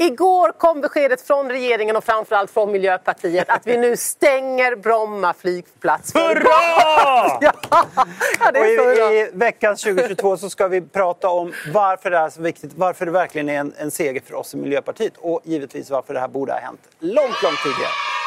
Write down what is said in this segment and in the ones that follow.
Igår kom beskedet från regeringen och framförallt från Miljöpartiet att vi nu stänger Bromma flygplats. Hurra! Ja, det är bra. i, I veckan 2022 så ska vi prata om varför det är så viktigt, varför det verkligen är en, en seger för oss i Miljöpartiet och givetvis varför det här borde ha hänt långt, långt tidigare.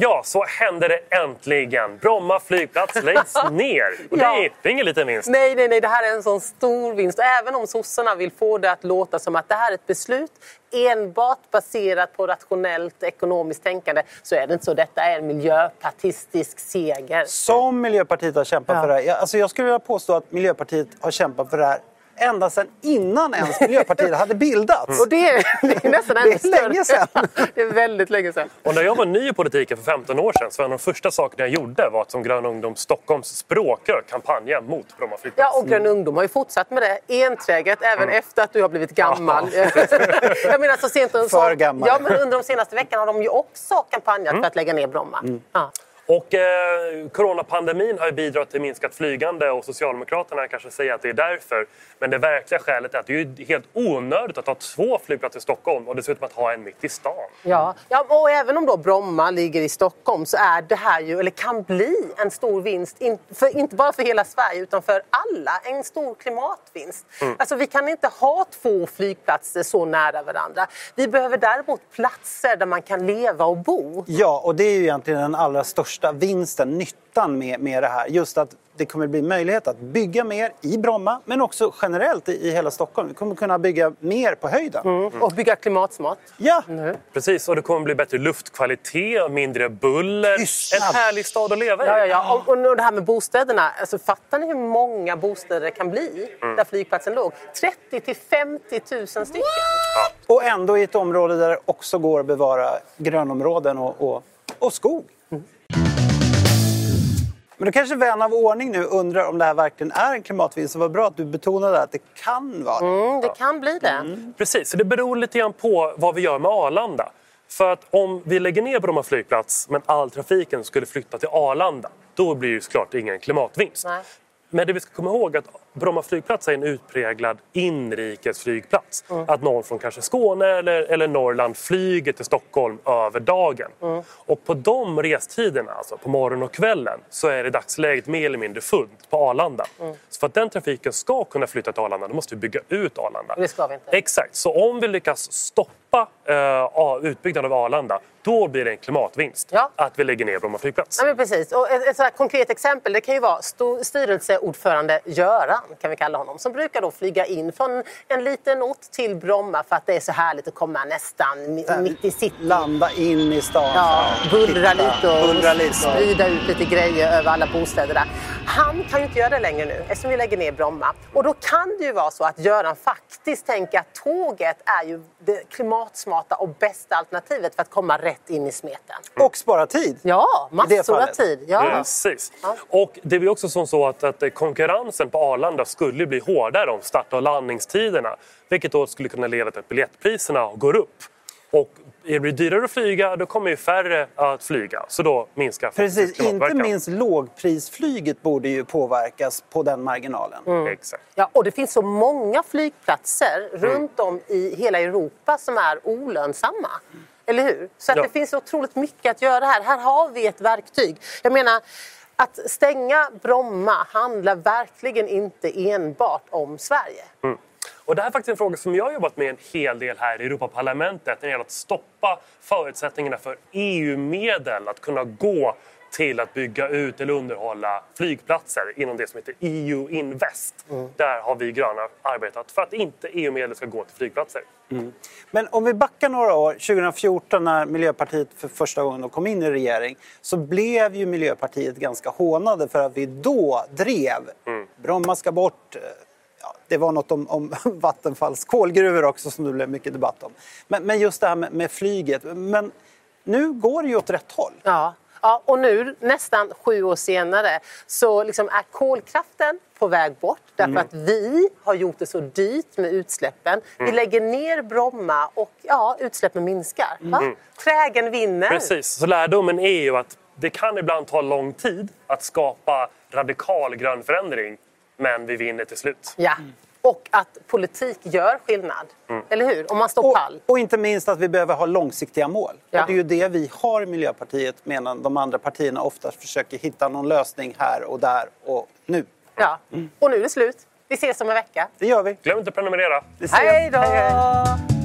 Ja, så hände det äntligen. Bromma flygplats läggs ner. Och det, Ja. är, det är ingen liten vinst. Nej, nej, nej, det här är en sån stor vinst. Även om sossarna vill få det att låta som att det här är ett beslut enbart baserat på rationellt ekonomiskt tänkande så är det inte så. Detta är en miljöpartistisk seger. Som Miljöpartiet har kämpat Ja. för det här. Jag- Alltså jag skulle vilja påstå att Miljöpartiet har kämpat för det här ända sedan innan ens Miljöpartiet hade bildats. Och det är, det är nästan Det ännu är större. länge sedan. Det är väldigt länge sedan. Och när jag var ny i politiken för 15 år sedan så var en av de första sakerna jag gjorde var att som Grön ungdom Stockholms språkrör kampanja mot Bromma flygplats. Ja, och Grön ungdom har ju fortsatt med det enträget även efter att du har blivit gammal. jag menar så sent som, För gammal. Ja, men under de senaste veckorna har de ju också kampanjat för att lägga ner Bromma. Ja. Och eh, coronapandemin har ju bidragit till minskat flygande och Socialdemokraterna kanske säger att det är därför. Men det verkliga skälet är att det är helt onödigt att ha två flygplatser i Stockholm och dessutom att ha en mitt i stan. Ja. ja, och även om då Bromma ligger i Stockholm så är det här ju, eller kan bli, en stor vinst. In, för, inte bara för hela Sverige utan för alla. En stor klimatvinst. Alltså vi kan inte ha två flygplatser så nära varandra. Vi behöver däremot platser där man kan leva och bo. Ja, och det är ju egentligen den allra största vinsten, nyttan med, med det här. Just att det kommer bli möjlighet att bygga mer i Bromma, men också generellt i, i hela Stockholm. Vi kommer kunna bygga mer på höjden. Och bygga klimatsmart. Ja, Precis, och det kommer bli bättre luftkvalitet, mindre buller. Tystnad. En härlig stad att leva i. Ja, ja, ja. Och, och det här med bostäderna. Alltså, fattar ni hur många bostäder det kan bli där flygplatsen låg? 30 till 50 000 stycken. och ändå i ett område där det också går att bevara grönområden och, och, och skog. Men då kanske vän av ordning nu undrar om det här verkligen är en klimatvinst. Så vad bra att du betonade att det kan vara det. Mm, det kan bli det. Precis, så det beror lite grann på vad vi gör med Arlanda. För att om vi lägger ner Bromma flygplats men all trafiken skulle flytta till Arlanda, då blir det ju såklart ingen klimatvinst. Nej. Men det vi ska komma ihåg är att Bromma flygplats är en utpräglad inrikesflygplats. Att någon från kanske Skåne eller, eller Norrland flyger till Stockholm över dagen. Och på de restiderna, alltså på morgonen och kvällen, så är det i dagsläget mer eller mindre fullt på Arlanda. Så för att den trafiken ska kunna flytta till Arlanda, då måste vi bygga ut Arlanda. Det ska vi inte. Exakt, så om vi lyckas stoppa uh, utbyggnaden av Arlanda, då blir det en klimatvinst Ja. att vi lägger ner Bromma flygplats. Ja, men precis. Och ett, ett så här konkret exempel det kan ju vara styrelseordförande Göran, kan vi kalla honom, som brukar då flyga in från en liten ort till Bromma för att det är så härligt att komma nästan mi- mitt i city. Landa in i stan. Ja, bullra lite och bullra lite. sprida ut lite grejer över alla bostäder där. Han kan ju inte göra det längre nu eftersom vi lägger ner Bromma. Och då kan det ju vara så att Göran faktiskt tänker att tåget är ju det klimatsmarta och bästa alternativet för att komma rätt in i smeten. Och spara tid. Ja, massor av tid. Ja. Precis. Ja. Och det blir också som så att, att konkurrensen på Arlanda skulle bli hårdare om start och landningstiderna. Vilket då skulle kunna leda till att biljettpriserna går upp. Och det blir dyrare att flyga, då kommer ju färre att flyga. Så då minskar Precis, inte minst lågprisflyget borde ju påverkas på den marginalen. Mm. Exakt. Ja, och det finns så många flygplatser runt om i hela Europa som är olönsamma. Eller hur? Så att Ja. det finns otroligt mycket att göra här. Här har vi ett verktyg. Jag menar, att stänga Bromma handlar verkligen inte enbart om Sverige. Och det här är faktiskt en fråga som jag har jobbat med en hel del här i Europaparlamentet när det gäller att stoppa förutsättningarna för EU-medel att kunna gå till att bygga ut eller underhålla flygplatser inom det som heter EU Invest. Där har vi gröna arbetat för att inte EU-medel ska gå till flygplatser. Men om vi backar några år, 2014 när Miljöpartiet för första gången kom in i regering så blev ju Miljöpartiet ganska hånade för att vi då drev Bromma ska bort. Det var något om, om Vattenfalls kolgruvor också som det blev mycket debatt om. Men, men just det här med, med flyget. Men nu går det ju åt rätt håll. Ja. Ja, och nu, nästan sju år senare, så liksom är kolkraften på väg bort därför att vi har gjort det så dyrt med utsläppen. Vi lägger ner Bromma och ja, utsläppen minskar. Va? Trägen vinner. Precis, så lärdomen är ju att det kan ibland ta lång tid att skapa radikal grön förändring. Men vi vinner till slut. Ja, Och att politik gör skillnad. Eller hur? Om man står Och, pall. och inte minst att vi behöver ha långsiktiga mål. Ja. Det är ju det vi har i Miljöpartiet medan de andra partierna ofta försöker hitta någon lösning här och där och nu. Ja. Och nu är det slut. Vi ses om en vecka. Det gör vi. Glöm inte att prenumerera. Hej då! hej.